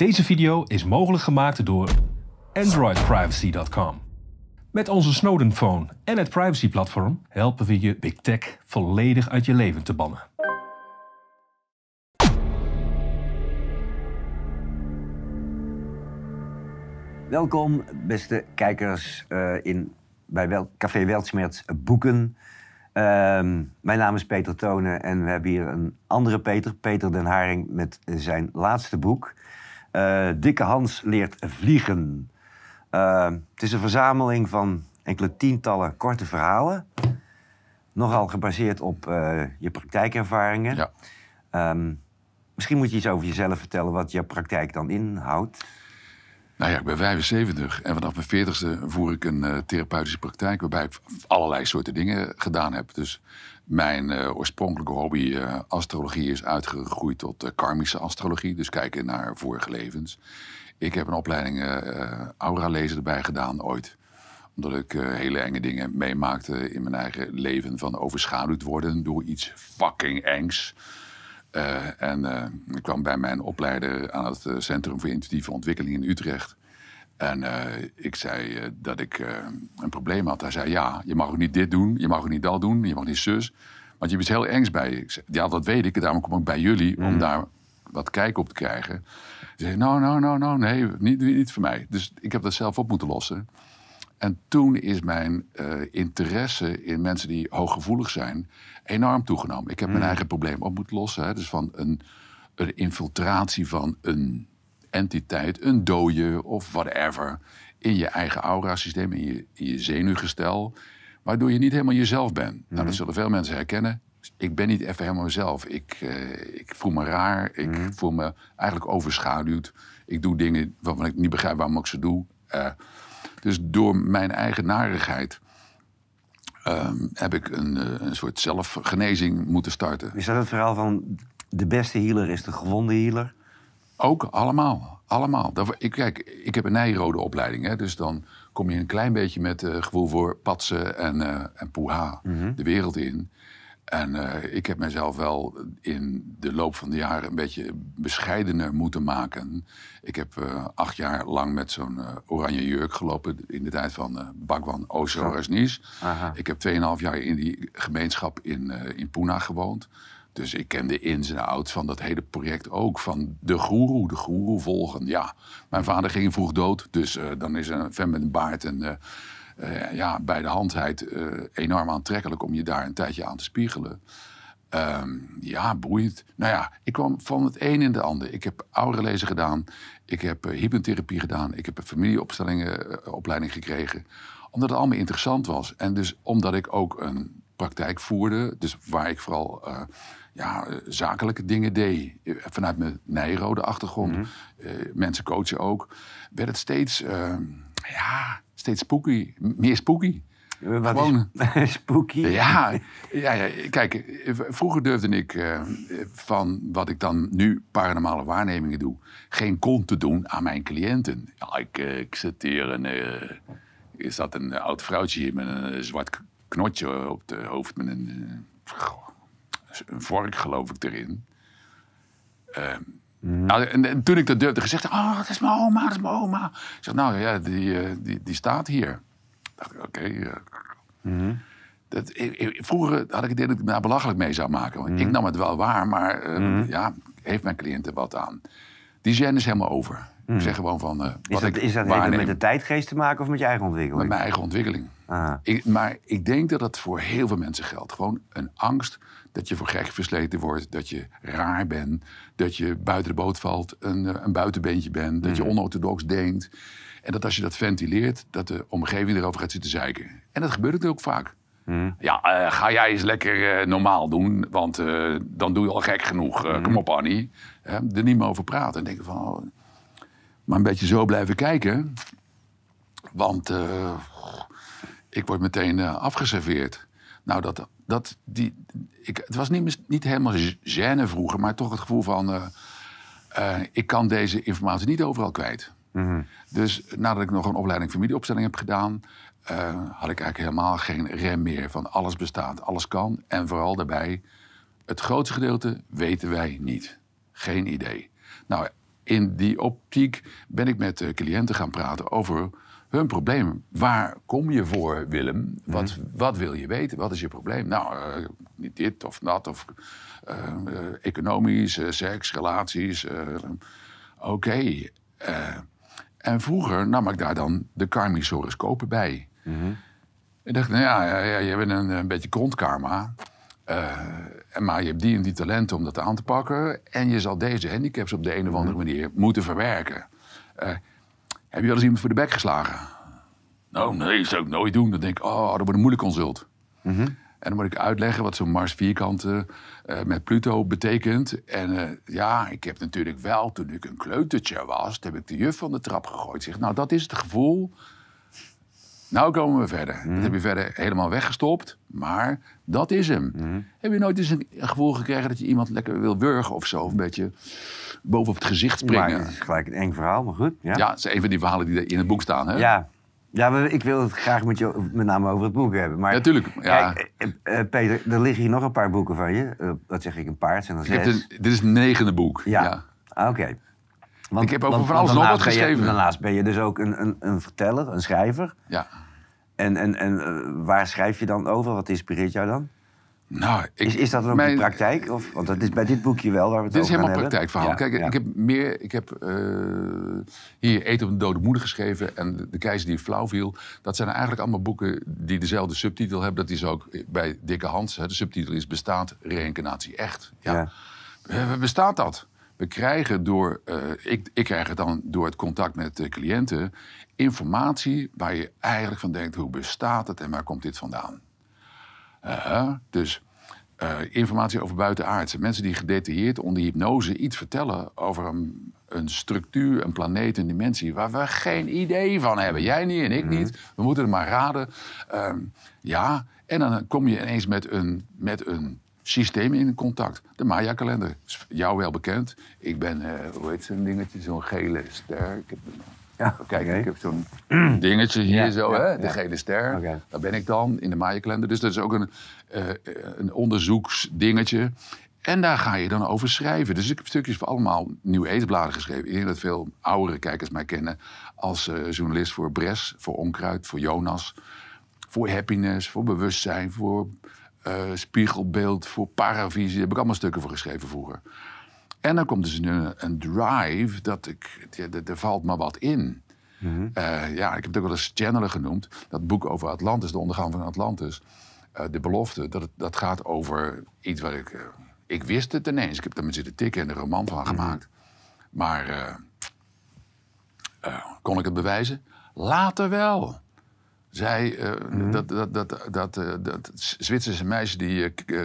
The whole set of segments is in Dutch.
Deze video is mogelijk gemaakt door AndroidPrivacy.com. Met onze Snowden Phone en het privacy-platform helpen we je Big Tech volledig uit je leven te bannen. Welkom, beste kijkers, eh, in, bij Wel Café Weltsmerts Boeken. Ehm, mijn naam is Peter Tonen en we hebben hier een andere Peter, Peter den Haring, met zijn laatste boek. Eh, Dikke Hans leert vliegen. Ehm, het is een verzameling van enkele tientallen korte verhalen. Nogal gebaseerd op eh, je praktijkervaringen. Ja. Ehm, misschien moet je iets over jezelf vertellen, wat je praktijk dan inhoudt. Nou ja, ik ben 75 en vanaf mijn 40ste voer ik een eh, therapeutische praktijk waarbij ik allerlei soorten dingen gedaan heb. Dus mijn eh, oorspronkelijke hobby eh, astrologie is uitgegroeid tot eh, karmische astrologie, dus kijken naar vorige levens. Ik heb een opleiding aura lezen erbij gedaan ooit omdat ik hele enge dingen meemaakte in mijn eigen leven. Van overschaduwd worden door iets fucking engs. En ik kwam bij mijn opleider aan het Centrum voor Intuïtieve Ontwikkeling in Utrecht. En eh, ik zei eh, dat ik eh, een probleem had. Hij zei, ja, je mag ook niet dit doen, je mag ook niet dat doen, je mag niet zus. Want je bent heel engs bij je. Ik zei, ja, dat weet ik, daarom kom ik bij jullie om daar wat kijk op te krijgen. Hij zei, nou, nou, nou, nou, nee, niet, niet voor mij. Dus ik heb dat zelf op moeten lossen. En toen is mijn interesse in mensen die hooggevoelig zijn enorm toegenomen. Ik heb mijn eigen probleem op moeten lossen. Hè. Dus van een, een infiltratie van een entiteit, een dode of whatever, in je eigen aura-systeem, in je, in je zenuwgestel, waardoor je niet helemaal jezelf bent. Nou, dat zullen veel mensen herkennen. Ik ben niet even helemaal mezelf. Ik, eh, ik voel me raar. Ik voel me eigenlijk overschaduwd. Ik doe dingen waarvan ik niet begrijp waarom ik ze doe. Eh, dus door mijn eigen narigheid ehm, heb ik een, eh, een soort zelfgenezing moeten starten. Is dat het verhaal van de beste healer is de gewonde healer? Ook allemaal. Allemaal. Ik, kijk, ik heb een nijrode opleiding. Hè, dus dan kom je een klein beetje met eh, gevoel voor patsen en, eh en poeha de wereld in. En eh, ik heb mezelf wel in de loop van de jaren een beetje bescheidener moeten maken. Ik heb acht jaar lang met zo'n oranje jurk gelopen in de tijd van Bhagwan Osho Rajneesh. Aha. Ik heb 2,5 jaar in die gemeenschap in, in Pune gewoond. Dus ik ken de ins en outs van dat hele project ook. Van de goeroe, de goeroe volgen. Ja, mijn vader ging vroeg dood. Dus eh, dan is een vent met een baard en eh, eh, ja, bij de handheid enorm aantrekkelijk om je daar een tijdje aan te spiegelen. Ehm, ja, boeiend. Nou ja, ik kwam van het een in de ander. Ik heb aurelezen gedaan. Ik heb hypnotherapie gedaan. Ik heb een familieopstellingen eh, opleiding gekregen. Omdat het allemaal interessant was. En dus omdat ik ook een praktijk voerde. Dus waar ik vooral eh, ja, eh, zakelijke dingen deed. eh, Vanuit mijn nijrode achtergrond. eh, mensen coachen ook. Werd het steeds, eh, ja, steeds spooky. Meer spooky. Wat Gewoon- is spooky? Ja, ja, ja, kijk, vroeger durfde ik van wat ik dan nu paranormale waarnemingen doe, geen kont te doen aan mijn cliënten. Ja, ik, ik zit hier en eh, er zat een oud vrouwtje hier met een zwart knotje op het hoofd met een, eh, een vork geloof ik erin. Ehm, nou, en, en toen ik dat durfde gezegd, oh, dat is mijn oma, dat is mijn oma. Ik zeg, nou ja, die, eh, die, die staat hier. dacht ik, oké, eh, dat, ik- ik- vroeger had ik het idee dat ik me daar belachelijk mee zou maken. Want ik nam het wel waar, maar ja, heeft mijn cliënt er wat aan. Die zen is helemaal over. Ik zeg gewoon van, Is wat dat, ik is dat met de tijdgeest te maken of met je eigen met ontwikkeling? mijn eigen ontwikkeling. Ah. Ik, maar ik denk dat dat voor heel veel mensen geldt. Gewoon een angst dat je voor gek versleten wordt, dat je raar bent, dat je buiten de boot valt, een, eh, een buitenbeentje bent, dat je onorthodox denkt. En dat als je dat ventileert, dat de omgeving erover gaat zitten zeiken. En dat gebeurt ook vaak. Ja, eh, ga jij eens lekker eh, normaal doen, want dan doe je al gek genoeg. Eh, Kom op, Annie. Er niet meer over praten. En denken van, oh, maar een beetje zo blijven kijken. Want ik word meteen eh, afgeserveerd. Nou, dat, dat, die, ik, het was niet, niet helemaal gêne vroeger, maar toch het gevoel van... eh, eh, ik kan deze informatie niet overal kwijt. Dus nadat ik nog een opleiding familieopstelling heb gedaan... had ik eigenlijk helemaal geen rem meer van alles bestaat, alles kan. En vooral daarbij, het grootste gedeelte weten wij niet. Geen idee. Nou, in die optiek ben ik met cliënten gaan praten over hun probleem. Waar kom je voor, Willem? Wat, wat wil je weten? Wat is je probleem? Nou, eh, niet dit of dat, of eh, eh, economisch, eh, seks, relaties. eh, Oké. eh, en vroeger nam ik daar dan de karmische horoscopen bij. Ik dacht, nou ja, ja, ja, je bent een, een beetje grondkarma. Eh, maar je hebt die en die talenten om dat aan te pakken. En je zal deze handicaps op de een of andere manier moeten verwerken. Heb je wel eens iemand voor de bek geslagen? Nou, nee, dat zou ik nooit doen. Dan denk ik, oh, dat wordt een moeilijk consult. En dan moet ik uitleggen wat zo'n Mars vierkante eh, met Pluto betekent. En eh, ja, ik heb natuurlijk wel, toen ik een kleutertje was... heb ik de juf van de trap gegooid. Zeg, nou, dat is het gevoel. Nou komen we verder. Dat heb je verder helemaal weggestopt. Maar dat is hem. Heb je nooit eens een gevoel gekregen dat je iemand lekker wil wurgen of zo? Of een beetje boven op het gezicht Maar springen? het is gelijk een eng verhaal, maar goed. Ja, Ja, dat is een van die verhalen die in het boek staan. Hè? ja. ja ik wil het graag met je met name over het boek hebben. Maar, Ja, tuurlijk. Ja. Kijk, eh, eh, Peter, er liggen hier nog een paar boeken van je. Eh, wat zeg ik, een paar? Het zijn er zes. dit is het negende boek. Ja. Ja. Ah, Oké. Want- Ik heb over want- van alles want nog wat ben je- geschreven. daarnaast ben je dus ook een, een, een verteller, een schrijver. ja. En, en, en eh, waar schrijf je dan over? Wat inspireert jou dan? Nou, ik, Is, is dat dan ook mijn- de praktijk? Of, want dat is bij dit boekje wel waar we het Dit is over gaan helemaal hebben. praktijkverhaal. Ja, Kijk, ja. ik heb meer. Ik heb eh, hier Eten op een dode moeder geschreven en de, keizer die flauw viel. Dat zijn eigenlijk allemaal boeken die dezelfde subtitel hebben. Dat is ook bij Dikke Hans. Hè, de subtitel is Bestaat reïncarnatie echt? Ja. Ja. Eh, bestaat dat? We krijgen door, eh, ik, ik krijg het dan door het contact met de cliënten, informatie waar je eigenlijk van denkt, hoe bestaat het en waar komt dit vandaan? Eh, dus eh, informatie over buitenaardse. Mensen die gedetailleerd onder hypnose iets vertellen over een, een structuur, een planeet, een dimensie... waar we geen idee van hebben. Jij niet en ik niet. We moeten het maar raden. Ehm, ja, en dan kom je ineens met een, met een systeem in contact. De Maya-kalender. Is jou wel bekend. Ik ben, eh, hoe heet zo'n dingetje, zo'n gele ster. Ik heb, Ja, Kijk, oké. ik heb zo'n dingetje hier Ja, zo, ja, hè? de gele ster. Daar ben ik dan in de Maya-kalender. Dus dat is ook een, eh, een onderzoeksdingetje. En daar ga je dan over schrijven. Dus ik heb stukjes voor allemaal nieuwe eetbladen geschreven. Ik denk dat veel oudere kijkers mij kennen als eh, journalist voor Bres, voor Onkruid, voor Jonas, voor Happiness, voor Bewustzijn, voor eh, Spiegelbeeld, voor Paravisie. Daar heb ik allemaal stukken voor geschreven vroeger. En dan komt dus een, een drive dat ik, er- valt maar wat in. Eh, ja, ik heb het ook wel eens channelen genoemd. Dat boek over Atlantis, de ondergang van Atlantis. eh, de belofte, dat, het, dat gaat over iets wat ik... ik wist het ineens. Ik heb daar met zitten tikken en een roman van gemaakt. Maar kon ik het bewijzen? Later wel. Zij, eh, dat, dat, dat, dat, eh, dat Zwitserse meisje die, eh,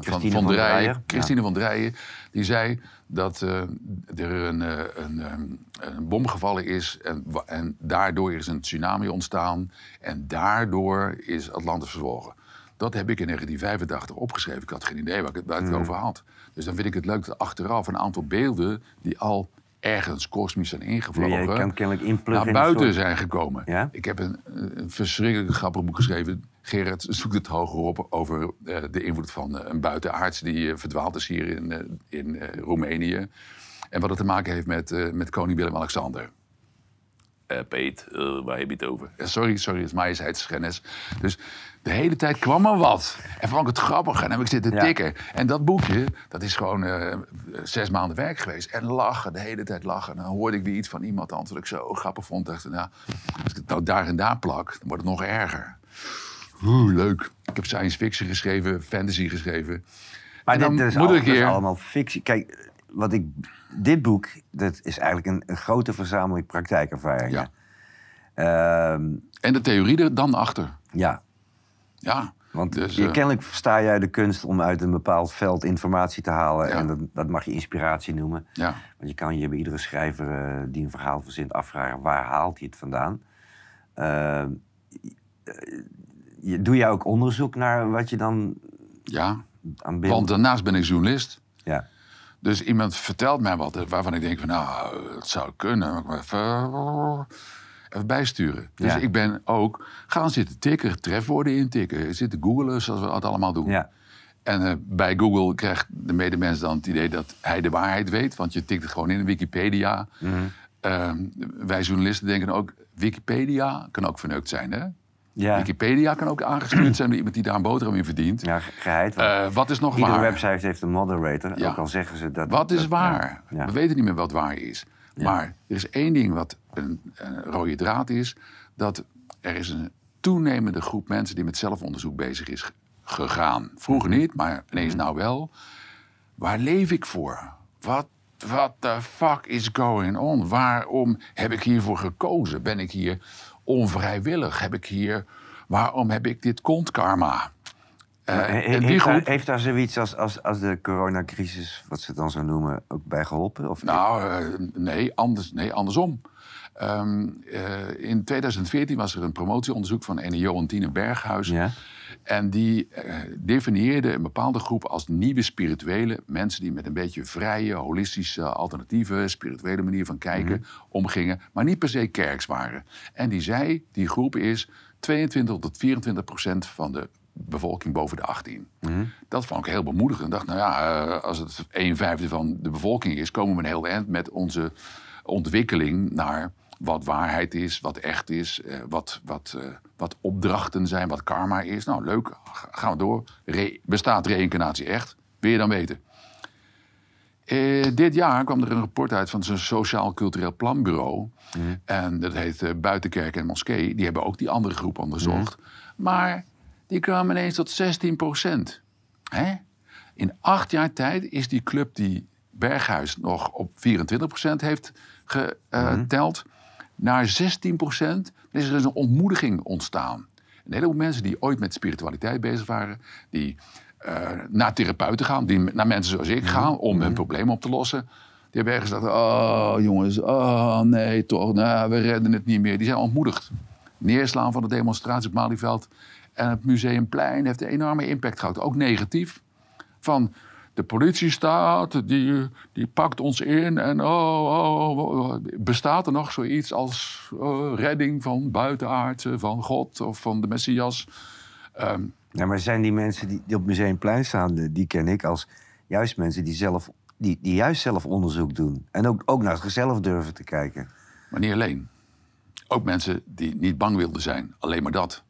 van, van van der Rijen, Drijen, Christine van der Rijen, die zei dat er een, een, ehm, een bom gevallen is en, en daardoor is een tsunami ontstaan en daardoor is Atlantis verzwolgen. Dat heb ik in 1985 opgeschreven. Ik had geen idee waar ik het, waar ik het over had. Dus dan vind ik het leuk dat achteraf een aantal beelden die al ergens kosmisch zijn Ja, ingevlogen je kan kennelijk inpluggen naar buiten soort- zijn gekomen. Ja? Ik heb een, een verschrikkelijk grappig boek geschreven. Gerrit zoekt het hoger op over eh, de invloed van eh, een buitenaards die eh, verdwaald is hier in, in Roemenië. En wat het te maken heeft met, met koning Willem-Alexander. Eh Peet, eh, waar heb je het over? Sorry, sorry, het is majesteitsschennis. Dus de hele tijd kwam er wat. En vond ik het grappig en dan heb ik zitten Ja. tikken. En dat boekje, dat is gewoon eh, zes maanden werk geweest. En lachen, de hele tijd lachen. En dan hoorde ik weer iets van iemand anders wat ik zo grappig vond. Dacht, nou, als ik het nou daar en daar plak, dan wordt het nog erger. Oeh, leuk. Ik heb science fiction geschreven, fantasy geschreven. Maar En dit, dan dit is, moet al- ik dat is allemaal fictie. Kijk, wat ik, dit boek, dat is eigenlijk een, een grote verzameling praktijkervaringen. Ehm, En de theorie er dan achter. ja, Ja. want Dus, je, eh, kennelijk versta jij de kunst om uit een bepaald veld informatie te halen. Ja. En dat, dat mag je inspiratie noemen. ja. Want je kan je bij iedere schrijver eh, die een verhaal verzint afvragen... waar haalt hij het vandaan? Ehm, je, doe jij ook onderzoek naar wat je dan ja. aan. Want daarnaast ben ik journalist. ja. Dus iemand vertelt mij wat waarvan ik denk van nou, het zou kunnen. Maar even, even bijsturen. Dus Ja. ik ben ook gaan zitten tikken, trefwoorden intikken. Zitten googelen zoals we dat allemaal doen. Ja. En eh, bij Google krijgt de medemens dan het idee dat hij de waarheid weet. Want je tikt het gewoon in Wikipedia. Uh, wij journalisten denken ook, Wikipedia kan ook verneukt zijn, hè? Ja, Wikipedia kan ook aangestuurd zijn door iemand die daar een boterham in verdient. ja ge- geheid. Eh, wat is nog Iedere waar? website heeft een moderator. Ja. Ook al zeggen ze dat... Wat is dat- waar? Ja. We weten niet meer wat waar is. Maar er is één ding wat een, een rode draad is. Dat er is een toenemende groep mensen die met zelfonderzoek bezig is gegaan. Vroeger Mhm. niet, maar ineens nou wel. Waar leef ik voor? Wat what the fuck is going on? Waarom heb ik hiervoor gekozen? Ben ik hier onvrijwillig? Heb ik hier... Waarom heb ik dit kontkarma? He- en heeft, daar, groep... heeft daar zoiets als, als, als de coronacrisis, wat ze het dan zo noemen, ook bij geholpen? Of Nou, eh, nee, anders, nee, andersom. Ehm, eh, in 2014 was er een promotieonderzoek van ene Johan Berghuis. Ja? En die eh, definieerde een bepaalde groep als nieuwe spirituele mensen die met een beetje vrije, holistische, alternatieve, spirituele manier van kijken omgingen, maar niet per se kerks waren. En die zei, die groep is 22 tot 24 procent van de bevolking boven de 18. Dat vond ik heel bemoedigend. Ik dacht, nou ja, eh, als het 1 vijfde van de bevolking is, komen we een heel eind met onze ontwikkeling naar wat waarheid is, wat echt is, eh, wat, wat, eh, wat opdrachten zijn, wat karma is. Nou, leuk, Ga- gaan we door. Re- bestaat reïncarnatie echt? Wil je dan weten? Eh, dit jaar kwam er een rapport uit van zo'n Sociaal Cultureel Planbureau. En dat heet Buitenkerk en Moskee. Die hebben ook die andere groep onderzocht. Maar die kwamen ineens tot 16 procent. In acht jaar tijd is die club die Berghuis nog op 24 procent heeft geteld... naar 16 procent. Is er een ontmoediging ontstaan. Een heleboel mensen die ooit met spiritualiteit bezig waren... die eh, naar therapeuten gaan, die naar mensen zoals ik gaan... om hun problemen op te lossen... Die hebben ergens gezegd, oh jongens, oh nee toch, nou, we redden het niet meer. Die zijn ontmoedigd. Neerslaan van de demonstratie op Malieveld en het Museumplein heeft een enorme impact gehad. Ook negatief. Van de politiestaat, die, die pakt ons in en oh, oh, oh, bestaat er nog zoiets als eh, redding van buitenaardse, van God of van de Messias? Ehm, Ja, maar zijn die mensen die, die op Museumplein staan, die ken ik als juist mensen die, zelf, die, die juist zelf onderzoek doen. En ook, ook naar zichzelf durven te kijken. Maar niet alleen. Ook mensen die niet bang wilden zijn, alleen maar dat.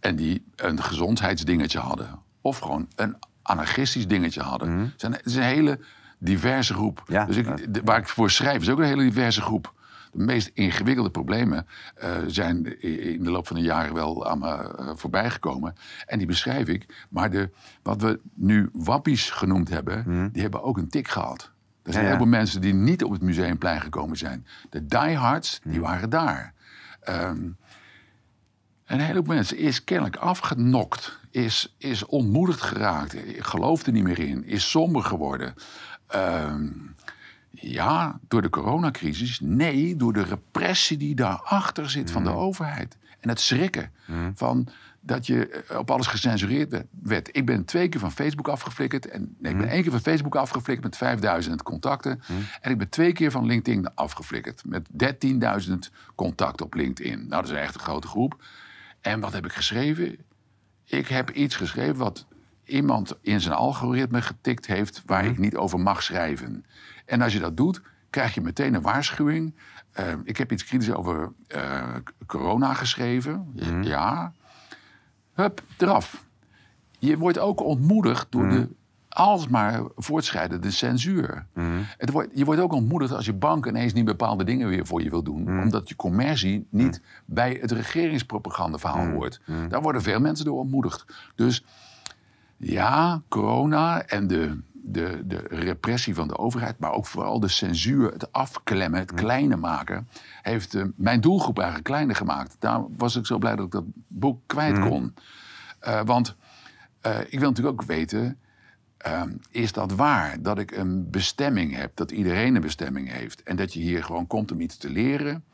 En die een gezondheidsdingetje hadden. Of gewoon een anarchistisch dingetje hadden. Het, zijn, het is een hele diverse groep. Ja, dus ik, de- waar ik voor schrijf is ook een hele diverse groep. De meest ingewikkelde problemen eh, zijn in de loop van de jaren wel aan me eh, voorbij gekomen. En die beschrijf ik. Maar de, wat we nu wappies genoemd hebben, die hebben ook een tik gehad. Er zijn Ja, ja. heel veel mensen die niet op het museumplein gekomen zijn. De diehards, die waren daar. Ehm, een heleboel mensen is kennelijk afgenokt, is, is ontmoedigd geraakt, gelooft er niet meer in, is somber geworden. Ehm, ja, door de coronacrisis. Nee, door de repressie die daarachter zit van de overheid. En het schrikken van dat je eh, op alles gecensureerd werd-. Ik ben twee keer van Facebook afgeflikkerd. En, nee, ik ben één keer van Facebook afgeflikkerd met 5000 contacten. En ik ben twee keer van LinkedIn afgeflikkerd. Met 13.000 contacten op LinkedIn. Nou, dat is echt een grote groep. En wat heb ik geschreven? Ik heb iets geschreven wat iemand in zijn algoritme getikt heeft waar ik niet over mag schrijven. En als je dat doet, krijg je meteen een waarschuwing. Eh, ik heb iets kritisch over eh, corona geschreven. Ja. Hup, eraf. Je wordt ook ontmoedigd door de alsmaar voortschrijdende censuur. Het wordt, je wordt ook ontmoedigd als je bank ineens niet bepaalde dingen weer voor je wil doen. Omdat je commercie niet bij het regeringspropagandaverhaal hoort. Daar worden veel mensen door ontmoedigd. Dus ja, corona en de, de, de repressie van de overheid, maar ook vooral de censuur, het afklemmen, het kleiner maken, heeft eh, mijn doelgroep eigenlijk kleiner gemaakt. Daar was ik zo blij dat ik dat boek kwijt kon. Eh, want eh, ik wil natuurlijk ook weten, ehm, is dat waar dat ik een bestemming heb, dat iedereen een bestemming heeft en dat je hier gewoon komt om iets te leren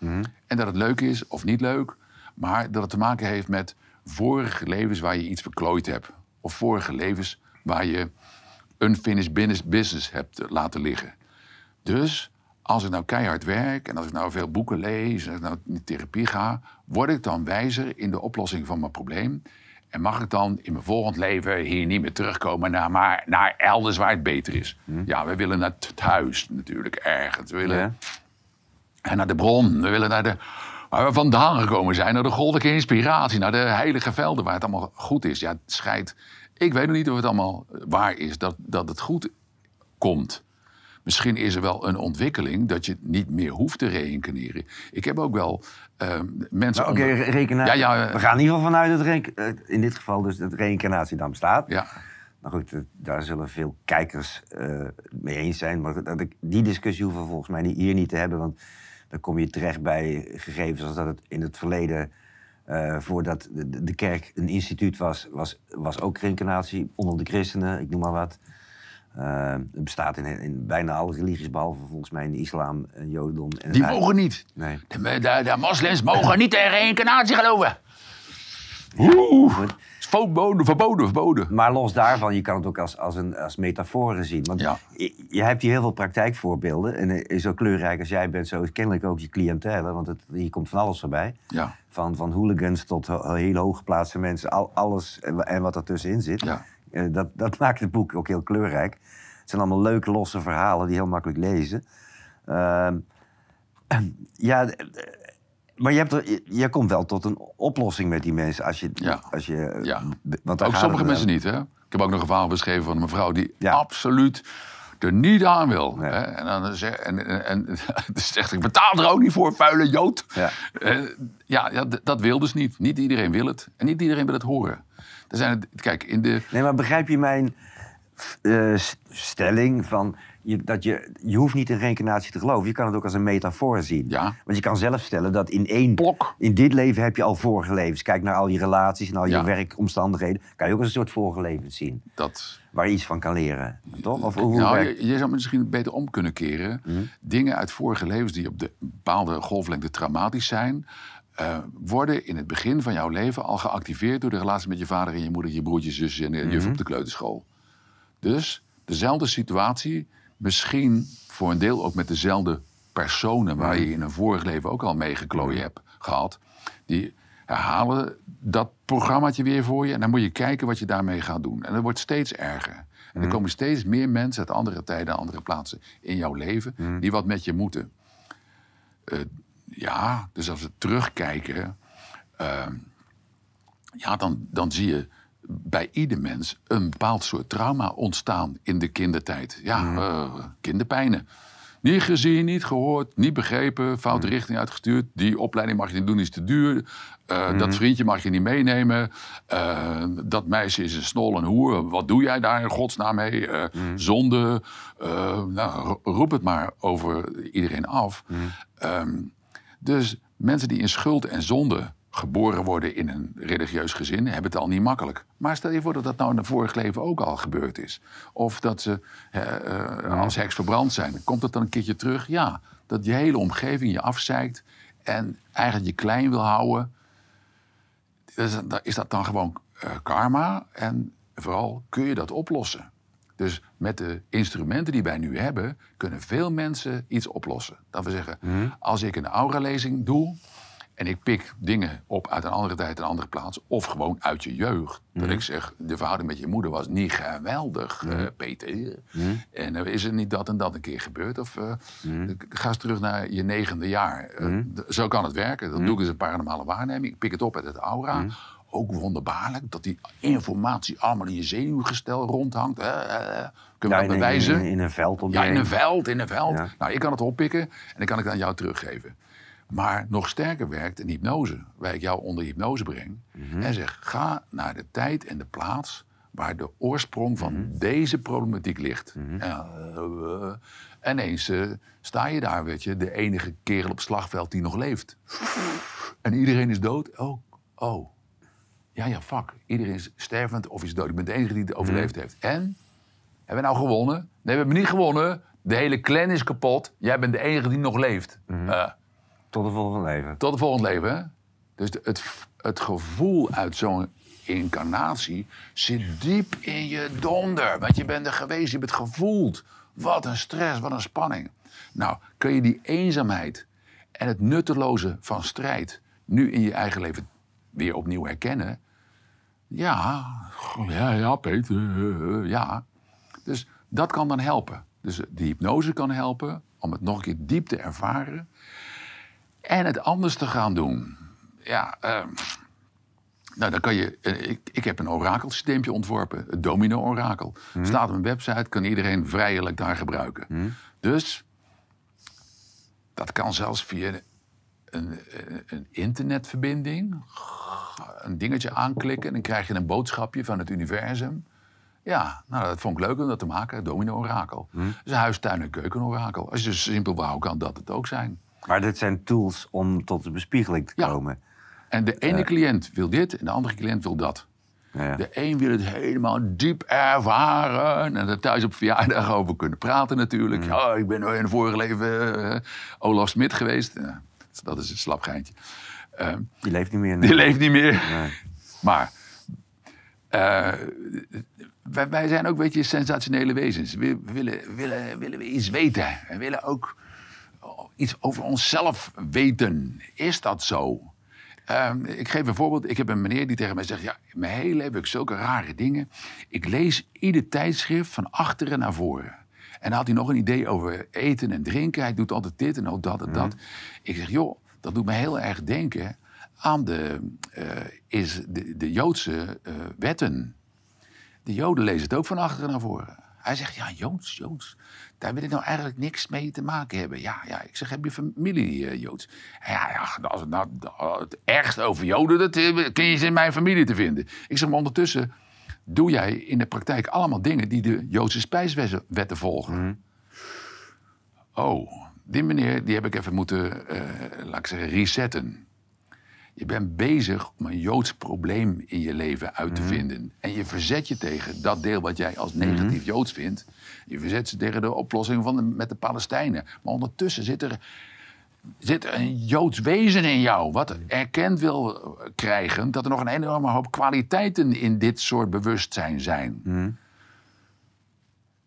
en dat het leuk is of niet leuk, maar dat het te maken heeft met vorige levens waar je iets verklooid hebt of vorige levens waar je unfinished business- business hebt laten liggen. Dus als ik nou keihard werk en als ik nou veel boeken lees en als ik nou in therapie ga, word ik dan wijzer in de oplossing van mijn probleem. En mag ik dan in mijn volgend leven hier niet meer terugkomen, naar, maar naar elders waar het beter is? Ja, we willen naar het thuis natuurlijk, ergens. We willen Ja. naar de bron. We willen naar de, waar we vandaan gekomen zijn. Naar de goddelijke inspiratie. Naar de heilige velden waar het allemaal goed is. Ja, het schijnt. Ik weet nog niet of het allemaal waar is dat, dat het goed komt. Misschien is er wel een ontwikkeling dat je niet meer hoeft te reïncarneren. Ik heb ook wel eh, mensen. Nou, Oké, onder-. Ja, ja, eh. We gaan in ieder geval vanuit dat eh, in dit geval dus dat reïncarnatie dan bestaat. Ja, Maar goed, eh, daar zullen veel kijkers mee eens zijn. Maar dat, die discussie hoeven we volgens mij hier niet te hebben. Want dan kom je terecht bij gegevens als dat het in het verleden... voordat de, de- de kerk een instituut was, was, was ook reïncarnatie onder de christenen, ik noem maar wat. Eh, het bestaat in, in bijna alle religies, behalve volgens mij in de islam en jodendom. En die mogen niet. Nee. De, de, de moslims mogen niet in reïncarnatie geloven. Goed. is verboden, verboden, verboden. Maar los daarvan, je kan het ook als, als, een, als metaforen zien. Want Ja. je, je hebt hier heel veel praktijkvoorbeelden. En zo kleurrijk als jij bent, zo is kennelijk ook je cliëntele. Want het, hier komt van alles voorbij. Ja, Van, van hooligans tot hele hooggeplaatste mensen. Al, alles en, en wat ertussenin zit. ja. Eh, dat, dat maakt het boek ook heel kleurrijk. Het zijn allemaal leuke, losse verhalen die heel makkelijk lezen. Ehm, ja, eh, maar je, hebt er, je, komt wel tot een oplossing met die mensen. Als je, Ja. als je, eh, Ja. want Ook sommige mensen niet, hè? Ik heb ook nog een verhaal beschreven van een mevrouw die Ja. absoluut er niet aan wil. Nee. Hè? En dan zeg, en, en, zegt ik betaal er ook niet voor, vuile jood. Ja. Ja, dat wil dus niet. Niet iedereen wil het. En niet iedereen wil het horen. Er zijn, het- kijk, in de... Nee, maar begrijp je mijn eh, stelling van je, dat je, je hoeft niet in reïncarnatie te geloven. Je kan het ook als een metafoor zien. Ja. Want je kan zelf stellen dat in één Blok. in dit leven heb je al vorige levens. Kijk naar al je relaties en al je Ja. werkomstandigheden. Kan je ook als een soort vorige levens zien. Dat, Waar je iets van kan leren. Toch? Of hoe nou, werkt- je, je zou misschien beter om kunnen keren. Dingen uit vorige levens die op de bepaalde golflengte traumatisch zijn... eh, worden in het begin van jouw leven al geactiveerd... door de relatie met je vader en je moeder, je broertje, zusje en de juf op de kleuterschool. Dus dezelfde situatie, misschien voor een deel ook met dezelfde personen... waar je in een vorig leven ook al mee geklooien hebt gehad... die herhalen dat programmaatje weer voor je... en dan moet je kijken wat je daarmee gaat doen. En dat wordt steeds erger. En er komen steeds meer mensen uit andere tijden, andere plaatsen in jouw leven... die wat met je moeten. Eh, ja, dus als we terugkijken... eh, ja, dan, dan zie je bij ieder mens een bepaald soort trauma ontstaan in de kindertijd. Ja, eh, kinderpijnen. Niet gezien, niet gehoord, niet begrepen, foute richting uitgestuurd. Die opleiding mag je niet doen, is te duur. Eh, Dat vriendje mag je niet meenemen. Eh, dat meisje is een snol en hoer. Wat doe jij daar in godsnaam mee? Eh, Zonde. Nou, ro- roep het maar over iedereen af. Ehm, dus mensen die in schuld en zonde geboren worden in een religieus gezin, hebben het al niet makkelijk. Maar stel je voor dat dat nou in een vorig leven ook al gebeurd is. Of dat ze eh, als heks verbrand zijn. Komt dat dan een keertje terug? Ja, dat je hele omgeving je afzeikt en eigenlijk je klein wil houden. Is dat, is dat dan gewoon eh, karma? En vooral, kun je dat oplossen? Dus met de instrumenten die wij nu hebben, kunnen veel mensen iets oplossen. Dat we zeggen, als ik een aura-lezing doe en ik pik dingen op uit een andere tijd, een andere plaats, of gewoon uit je jeugd. Dat ik zeg, de verhouding met je moeder was niet geweldig, eh, Peter. En eh, is er niet dat en dat een keer gebeurd? Of eh, ga eens terug naar je negende jaar. Zo kan het werken. Dan doe ik eens een paranormale waarneming. Ik pik het op uit het aura. Ook wonderbaarlijk dat die informatie allemaal in je zenuwgestel rondhangt. Eh. Kunnen we Ja, dat bewijzen? in, in een veld op Ja, in een veld, in een veld. Ja. Nou, ik kan het oppikken en dan kan ik het aan jou teruggeven. Maar nog sterker werkt een hypnose, waar ik jou onder hypnose breng. Mhm. En zeg, ga naar de tijd en de plaats waar de oorsprong van Mhm. deze problematiek ligt. En, eh, en ineens eh, sta je daar, weet je, de enige kerel op het slagveld die nog leeft. En iedereen is dood. Oh, oh. Ja, ja, fuck. Iedereen is stervend of is dood. Ik ben de enige die het overleefd heeft. En? Hebben we nou gewonnen? Nee, we hebben niet gewonnen. De hele clan is kapot. Jij bent de enige die nog leeft. Eh, Tot de volgende leven. tot het volgende leven. Hè? Dus de- het, het gevoel uit zo'n incarnatie zit diep in je donder. Want je bent er geweest, je bent gevoeld. Wat een stress, wat een spanning. Nou, kun je die eenzaamheid en het nutteloze van strijd nu in je eigen leven weer opnieuw herkennen? Ja, ja, ja, Peter, eh, eh, ja. Dus dat kan dan helpen. Dus de hypnose kan helpen om het nog een keer diep te ervaren. En het anders te gaan doen. Ja, ehm, nou dan kan je... eh, ik, ik heb een orakelsysteempje ontworpen. Het domino-orakel. Staat op mijn website, kan iedereen vrijelijk daar gebruiken. Dus dat kan zelfs via een, een, internetverbinding. Een dingetje aanklikken en dan krijg je een boodschapje van het universum. Ja, nou, dat vond ik leuk om dat te maken. Domino-orakel. Hm. Dus een huis, tuin en keuken-orakel. Als je zo simpel wou, kan dat het ook zijn. Maar dit zijn tools om tot de bespiegeling te Ja. komen. En de ene cliënt wil dit en de andere cliënt wil dat. Ja. De een wil het helemaal diep ervaren. En er thuis op verjaardag over kunnen praten natuurlijk. Mm. Ja, ik ben in een vorige leven eh, Olaf Smit geweest. Ja, dat is een slap geintje. Ehm, Die leeft niet meer. die leeft niet meer. Nee. Maar eh, wij, wij zijn ook beetje sensationele wezens. We, willen, willen, willen we iets weten. We willen ook iets over onszelf weten. Is dat zo? Ehm, ik geef een voorbeeld. Ik heb een meneer die tegen mij zegt... Ja, mijn hele leven heb ik zulke rare dingen. Ik lees ieder tijdschrift van achteren naar voren. En dan had hij nog een idee over eten en drinken. Hij doet altijd dit en ook dat en dat. Ik zeg, joh, dat doet me heel erg denken aan de, eh, is de, de Joodse eh, wetten. De Joden lezen het ook van achteren naar voren. Hij zegt, ja, Joods, Joods. Daar wil ik nou eigenlijk niks mee te maken hebben. Ja, ja. Ik zeg, heb je familie eh, Joods? Ja, ja als het, nou, het ergste over Joden, dat kun je in mijn familie te vinden. Ik zeg, maar ondertussen doe jij in de praktijk allemaal dingen die de Joodse spijswetten volgen. Oh, die meneer, die heb ik even moeten, eh, laat ik zeggen, resetten. Je bent bezig om een Joods probleem in je leven uit te vinden. En je verzet je tegen dat deel wat jij als negatief Joods vindt. Je verzet je tegen de oplossing van de, met de Palestijnen. Maar ondertussen zit er, zit een Joods wezen in jou. Wat erkend wil krijgen dat er nog een enorme hoop kwaliteiten in dit soort bewustzijn zijn.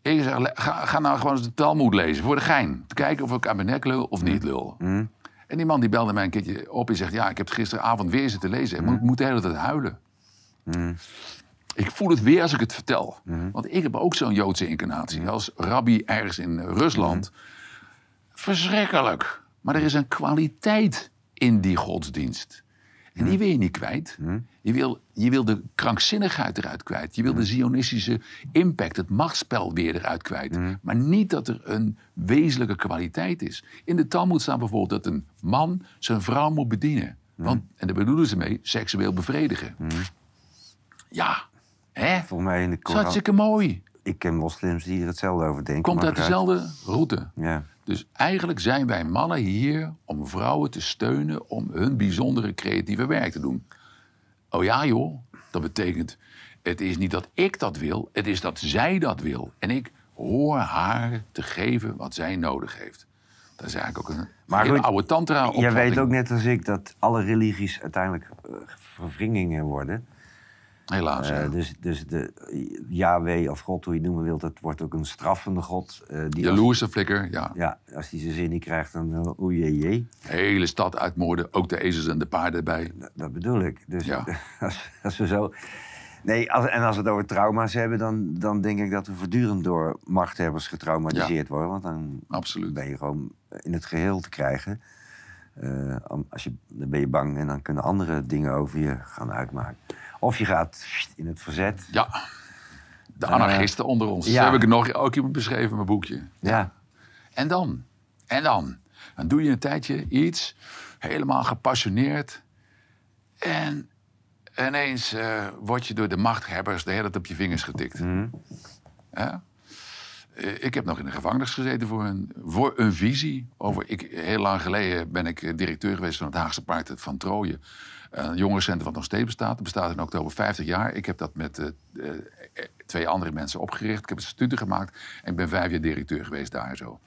Ik zeg, ga, ga nou gewoon eens de Talmud lezen voor de gein. Te kijken of ik aan mijn nek lul of niet lul. En die man die belde mij een keertje op en zegt... ja, ik heb het gisteravond weer zitten lezen. en Ik moet de hele tijd huilen. Ik voel het weer als ik het vertel. Want ik heb ook zo'n Joodse incarnatie. Als rabbi ergens in Rusland. Verschrikkelijk. Maar er is een kwaliteit in die godsdienst. En die wil je niet kwijt. Je, wil, je wil de krankzinnigheid eruit kwijt. Je wil de zionistische impact, het machtsspel weer eruit kwijt. Maar niet dat er een wezenlijke kwaliteit is. In de Talmud staat bijvoorbeeld dat een man zijn vrouw moet bedienen. Want, en daar bedoelen ze mee, seksueel bevredigen. Ja, hè? Volgens mij in de Koran. hartstikke mooi. Ik ken moslims die er hetzelfde over denken. Komt uit dezelfde route. Ja. Dus eigenlijk zijn wij mannen hier om vrouwen te steunen om hun bijzondere creatieve werk te doen. Oh ja joh, dat betekent, het is niet dat ik dat wil, het is dat zij dat wil. En ik hoor haar te geven wat zij nodig heeft. Dat is eigenlijk ook een Maar goed, oude tantra Jij opvatting. weet ook net als ik dat alle religies uiteindelijk verwringingen worden. Helaas, Eh, ja. dus, dus de Yahweh of God, hoe je het noemen wilt, dat wordt ook een straffende God. eh, die als, Jaloerse flikker, ja. ja, als die zijn zin niet krijgt, dan uh, oei jee, jee. Hele stad uitmoorden, ook de ezels en de paarden erbij. Dat, dat bedoel ik. Dus Ja. als, als we zo... Nee, als, en als we het over trauma's hebben, dan, dan denk ik dat we voortdurend door machthebbers getraumatiseerd worden. Want dan Absoluut. ben je gewoon in het geheel te krijgen. Eh, als je, dan ben je bang en dan kunnen andere dingen over je gaan uitmaken. Of je gaat in het verzet. Ja, de anarchisten onder ons. ja. Zo heb ik nog ook iemand beschreven in mijn boekje. Ja. En dan? En dan? Dan doe je een tijdje iets, helemaal gepassioneerd. En ineens eh, word je door de machthebbers de hele tijd op je vingers getikt. Ja? Eh, Ik heb nog in de gevangenis gezeten voor een, voor een visie. Over, ik, heel lang geleden ben ik eh, directeur geweest van het Haagse Park van Trooien. Een jongerencentrum wat nog steeds bestaat. Het bestaat in oktober 50 jaar. Ik heb dat met eh, eh, twee andere mensen opgericht. Ik heb een studie gemaakt en ik ben vijf jaar directeur geweest daar zo.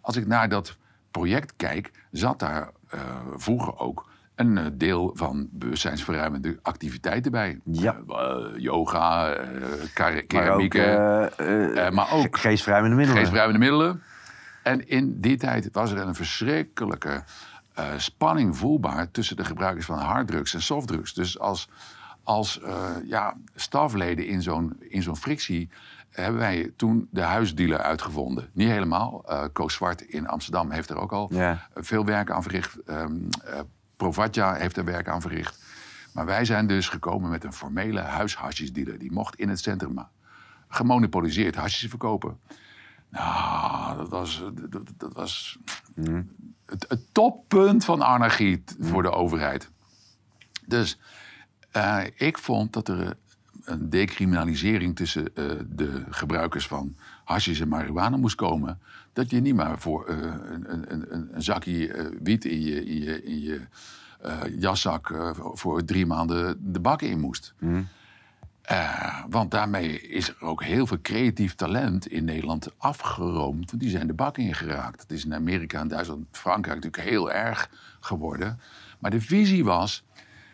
Als ik naar dat project kijk, zat daar eh, vroeger ook een eh, deel van bewustzijnsverruimende activiteiten bij. Ja. Eh, yoga, eh Maar eh, eh, maar ook ge- geestverruimende middelen. geestverruimende middelen. En in die tijd was er een verschrikkelijke spanning voelbaar tussen de gebruikers van harddrugs en softdrugs. Dus als, als ja, stafleden in zo'n, in zo'n frictie hebben wij toen de huisdealer uitgevonden. Niet helemaal. Eh Koos Zwart in Amsterdam heeft er ook al Ja. veel werk aan verricht. Ehm eh, Provatja heeft er werk aan verricht. Maar wij zijn dus gekomen met een formele huishasjesdealer. Die mocht in het centrum maar gemonopoliseerd hasjes verkopen. Nou, dat was, dat, dat was het, het toppunt van anarchie t- voor de overheid. Dus eh, ik vond dat er eh, een decriminalisering tussen eh, de gebruikers van hasjes en marihuana moest komen. Dat je niet maar voor eh, een, een, een, een zakje eh, wiet in je, in je, in je eh, jaszak voor- drie maanden de bakken in moest. Eh, want daarmee is er ook heel veel creatief talent in Nederland afgeroomd. Want die zijn de bak in geraakt. Dat is in Amerika en Duitsland, Frankrijk natuurlijk heel erg geworden. Maar de visie was,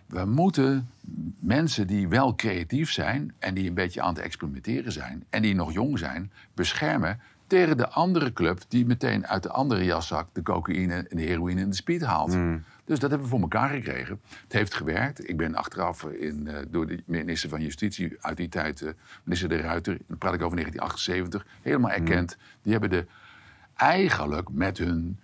we moeten mensen die wel creatief zijn... en die een beetje aan het experimenteren zijn... en die nog jong zijn, beschermen tegen de andere club... die meteen uit de andere jaszak de cocaïne, en de heroïne en de speed haalt. Dus dat hebben we voor elkaar gekregen. Het heeft gewerkt. Ik ben achteraf in, eh, door de minister van Justitie uit die tijd, eh, minister De Ruiter, dan praat ik over 1978, helemaal erkend. Die hebben de, eigenlijk met hun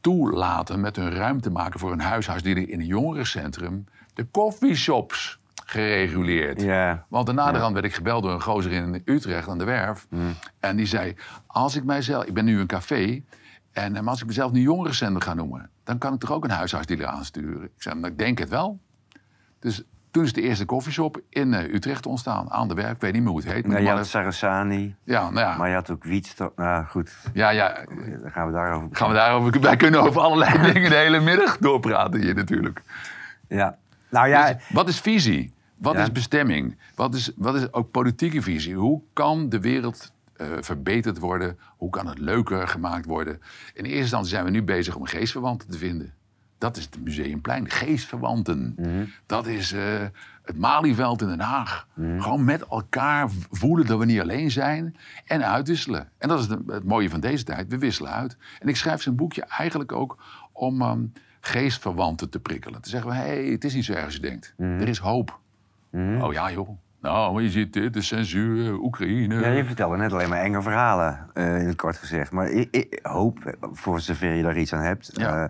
toelaten, met hun ruimte maken voor een huishuisdealer in een jongerencentrum, de coffeeshops gereguleerd. Want daarna de rand werd ik gebeld door een gozer in Utrecht aan de Werf. En die zei, als ik mijzelf... Ik ben nu een café. En eh, maar als ik mezelf nu jongerencentrum ga noemen... dan kan ik toch ook een huisartsdealer aansturen? Ik zei, nou, ik denk het wel. Dus toen is de eerste koffieshop in eh, Utrecht ontstaan. Aan de Werf. Ik weet niet meer hoe het heet. maar Nou, je had Sarasani, ja, nou ja. maar je had ook Wietsto. Nou goed, ja, ja. dan gaan we daarover Gaan we daarover... Wij kunnen over allerlei dingen de hele middag doorpraten hier natuurlijk. Ja. Nou ja, Dus wat is visie? Wat Ja. is bestemming? Wat is, wat is ook politieke visie? Hoe kan de wereld eh, verbeterd worden? Hoe kan het leuker gemaakt worden? In eerste instantie zijn we nu bezig om geestverwanten te vinden. Dat is het Museumplein, geestverwanten. Dat is eh, het Malieveld in Den Haag. Gewoon met elkaar voelen dat we niet alleen zijn en uitwisselen. En dat is het mooie van deze tijd, we wisselen uit. En ik schrijf zo'n boekje eigenlijk ook om ehm, geestverwanten te prikkelen. Te zeggen, hé, hey, het is niet zo erg als je denkt. Er is hoop. Oh ja, joh. Nou, maar je ziet dit, de censuur, Oekraïne. ja, je vertelde net alleen maar enge verhalen, eh, in het kort gezegd. Maar ik, ik hoop, eh, voor zover je daar iets aan hebt. Ja. eh,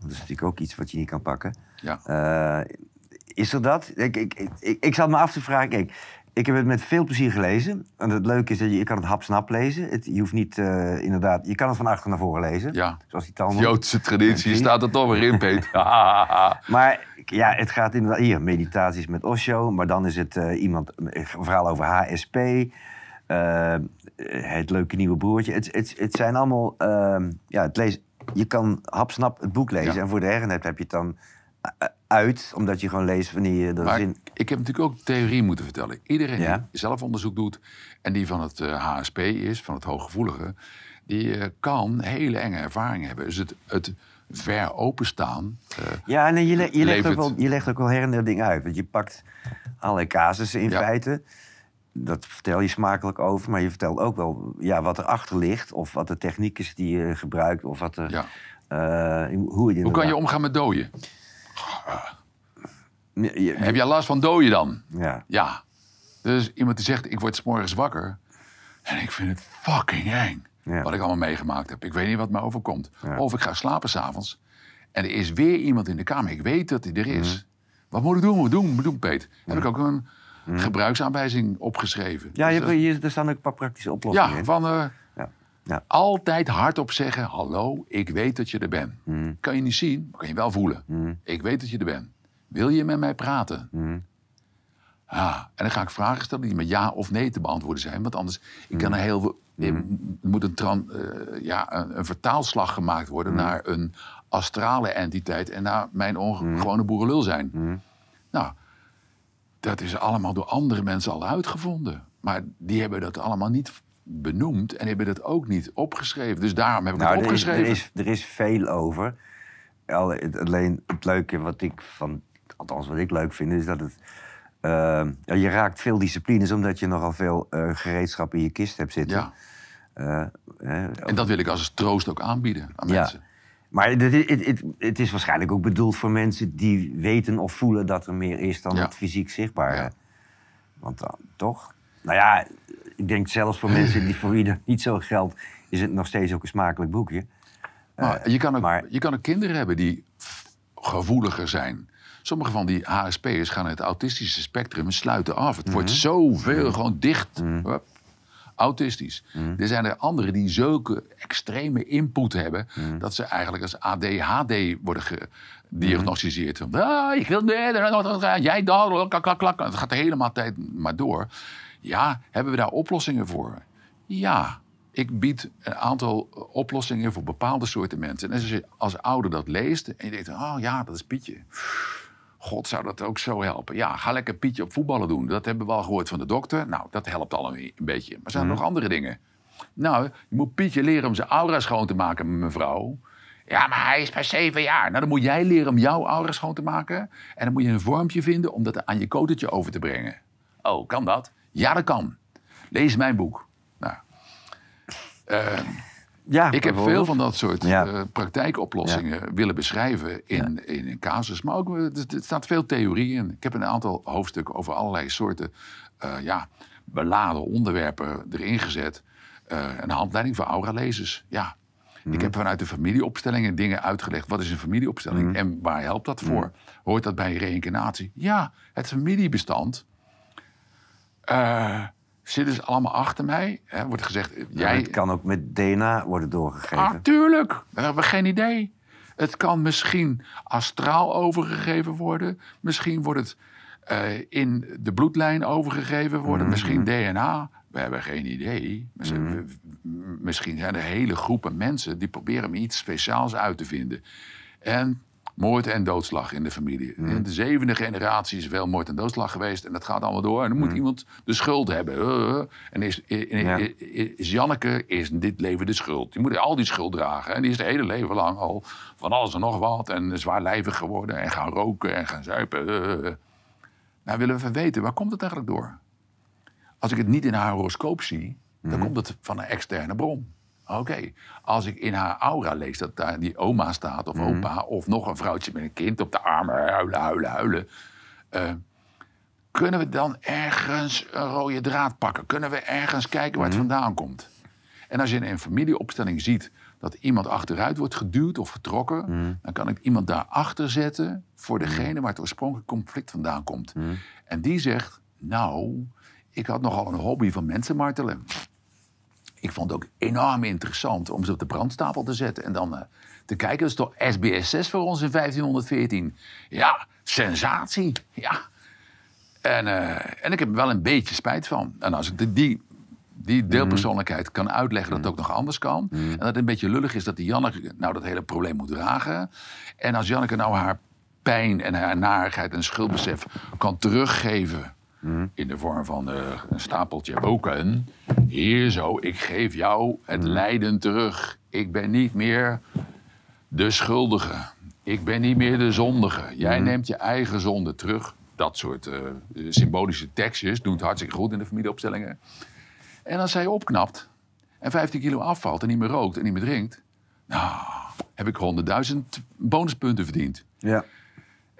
dat is natuurlijk ook iets wat je niet kan pakken. Ja. Eh, is er dat? Ik, ik, ik, ik, ik zat me af te vragen. Kijk, ik heb het met veel plezier gelezen. En het leuke is dat je, je kan het hapsnap lezen. Het, je hoeft niet eh, inderdaad... Je kan het van achter naar voren lezen. Ja. Zoals die Talmud. Joodse traditie Zie. staat er toch weer in, Peter. Maar ja, het gaat inderdaad... Hier, meditaties met Osho. Maar dan is het eh, iemand... Een verhaal over HSP. eh, het leuke nieuwe broertje. Het, het, het zijn allemaal... ehm, ja, het lees, je kan hapsnap het boek lezen. Ja. En voor de hernet heb je het dan eh, uit. Omdat je gewoon leest wanneer je er Maar zin... ik heb natuurlijk ook theorie moeten vertellen. Iedereen Ja. die zelf onderzoek doet en die van het eh, HSP is, van het hooggevoelige, die eh, kan hele enge ervaringen hebben. Dus het, het ver openstaan. eh, Ja, nee, je, le- je, legt ook wel, je legt ook wel her en der dingen uit. Want je pakt allerlei casussen in Ja. feite. Dat vertel je smakelijk over. Maar je vertelt ook wel ja, wat erachter ligt. Of wat de techniek is die je gebruikt. Of wat er, ja. eh, hoe je Hoe kan je omgaan met dooien? Je... je- Heb jij last van dooien dan? ja. Ja. Dus iemand die zegt, ik word 's morgens wakker. En ik vind het fucking eng. Ja. Wat ik allemaal meegemaakt heb. Ik weet niet wat me overkomt. Ja. Of ik ga slapen s'avonds. En er is weer iemand in de kamer. Ik weet dat hij er is. Mhm. Wat moet ik doen? Wat doen? Wat doen, Peet? Heb ik ook een gebruiksaanwijzing opgeschreven. Ja, je, Dus hebt- dat- je, er staan ook een paar praktische oplossingen ja, in. van eh, Ja. Altijd hardop zeggen... Hallo, ik weet dat je er bent. Mhm. Kan je niet zien, maar kan je wel voelen. Ik weet dat je er bent. Wil je met mij praten? Ah, en dan ga ik vragen stellen die met ja of nee te beantwoorden zijn. Want anders, ik kan er heel moet een, tran, eh, ja, een, een vertaalslag gemaakt worden naar een astrale entiteit... en naar mijn gewone boerenlul zijn. Nou, dat is allemaal door andere mensen al uitgevonden. Maar die hebben dat allemaal niet benoemd en hebben dat ook niet opgeschreven. Dus daarom heb ik Nou, het er is, opgeschreven. er, is, er is veel over. Alleen het leuke wat ik van, althans wat ik leuk vind, is dat het. eh, je raakt veel disciplines omdat je nogal veel eh, gereedschap in je kist hebt zitten. Ja, Eh, eh, en dat wil ik als troost ook aanbieden aan Ja. mensen. Maar het, is waarschijnlijk ook bedoeld voor mensen die weten of voelen dat er meer is dan Ja. het fysiek zichtbare. Want dan, toch? Nou ja, ik denk zelfs voor mensen die voor wie dat niet zo geldt, is het nog steeds ook een smakelijk boekje. Maar je, kan ook, maar- je kan ook kinderen hebben die gevoeliger zijn. Sommige van die HSP'ers gaan het autistische spectrum en sluiten af. Het Mhm. wordt zoveel gewoon dicht. Hup. Autistisch. Mhm. Er zijn er anderen die zulke extreme input hebben... Mhm. dat ze eigenlijk als ADHD worden gediagnosticeerd. Ah, ik wil jij dat, klak, klak, klak. Het gaat de hele tijd maar door. Ja, hebben we daar oplossingen voor? Ja, ik bied een aantal oplossingen voor bepaalde soorten mensen. En als je als ouder dat leest en je denkt, oh ja, dat is Pietje. God, zou dat ook zo helpen? Ja, ga lekker Pietje op voetballen doen. Dat hebben we al gehoord van de dokter. Nou, dat helpt al een, beetje. Maar zijn er nog andere dingen? Nou, je moet Pietje leren om zijn aura schoon te maken, mevrouw. Ja, maar hij is pas zeven jaar. Nou, dan moet jij leren om jouw aura schoon te maken. En dan moet je een vormpje vinden om dat aan je kotertje over te brengen. Oh, kan dat? Ja, dat kan. Lees mijn boek. Nou, eh, Ja, ik heb veel van dat soort Ja. eh, praktijkoplossingen willen beschrijven in, in een casus. Maar ook, eh, er, er staat veel theorie in. Ik heb een aantal hoofdstukken over allerlei soorten eh, ja, beladen onderwerpen erin gezet. Eh, een handleiding voor aura-lezers. Ja. Ik heb vanuit de familieopstellingen dingen uitgelegd. Wat is een familieopstelling en waar helpt dat voor? Hoort dat bij reïncarnatie? Ja, het familiebestand eh zitten ze allemaal achter mij. Hè, wordt gezegd, jij, Het kan ook met DNA worden doorgegeven. Ah, tuurlijk. Daar hebben we geen idee. Het kan misschien astraal overgegeven worden. Misschien wordt het eh, in de bloedlijn overgegeven worden. Misschien DNA. We hebben geen idee. Misschien, m- misschien zijn er hele groepen mensen die proberen iets speciaals uit te vinden. En moord en doodslag in de familie. In de zevende generatie is veel moord en doodslag geweest. En dat gaat allemaal door. En dan moet iemand de schuld hebben. En is, Ja. is Janneke is in dit leven de schuld. Die moet al die schuld dragen. En die is het hele leven lang al van alles en nog wat. En zwaarlijvig geworden. En gaan roken en gaan zuipen. Nou willen we weten, waar komt het eigenlijk door? Als ik het niet in haar horoscoop zie, dan komt het van een externe bron. Oké, als ik in haar aura lees dat daar die oma staat of opa... of nog een vrouwtje met een kind op de armen, huilen, huilen, huilen... eh, kunnen we dan ergens een rode draad pakken? Kunnen we ergens kijken waar het vandaan komt? En als je in een familieopstelling ziet dat iemand achteruit wordt geduwd of getrokken, dan kan ik iemand daarachter zetten voor degene waar het oorspronkelijk conflict vandaan komt. En die zegt: Nou, ik had nogal een hobby van mensen martelen. Ik vond het ook enorm interessant om ze op de brandstapel te zetten en dan eh, te kijken. Dat is toch SBS 6 voor ons in 1514. Ja, sensatie. Ja. En, eh, en ik heb er wel een beetje spijt van. En als ik de, die, die deelpersoonlijkheid kan uitleggen dat het ook nog anders kan. En dat het een beetje lullig is dat die Janneke nou dat hele probleem moet dragen. En als Janneke nou haar pijn en haar narigheid en schuldbesef kan teruggeven. In de vorm van eh, een stapeltje boeken. Hier zo, ik geef jou het lijden terug. Ik ben niet meer de schuldige. Ik ben niet meer de zondige. Jij neemt je eigen zonde terug. Dat soort eh, symbolische tekstjes doen het hartstikke goed in de familieopstellingen. En als zij opknapt en 15 kilo afvalt en niet meer rookt en niet meer drinkt... nou, heb ik 100.000 bonuspunten verdiend. Ja.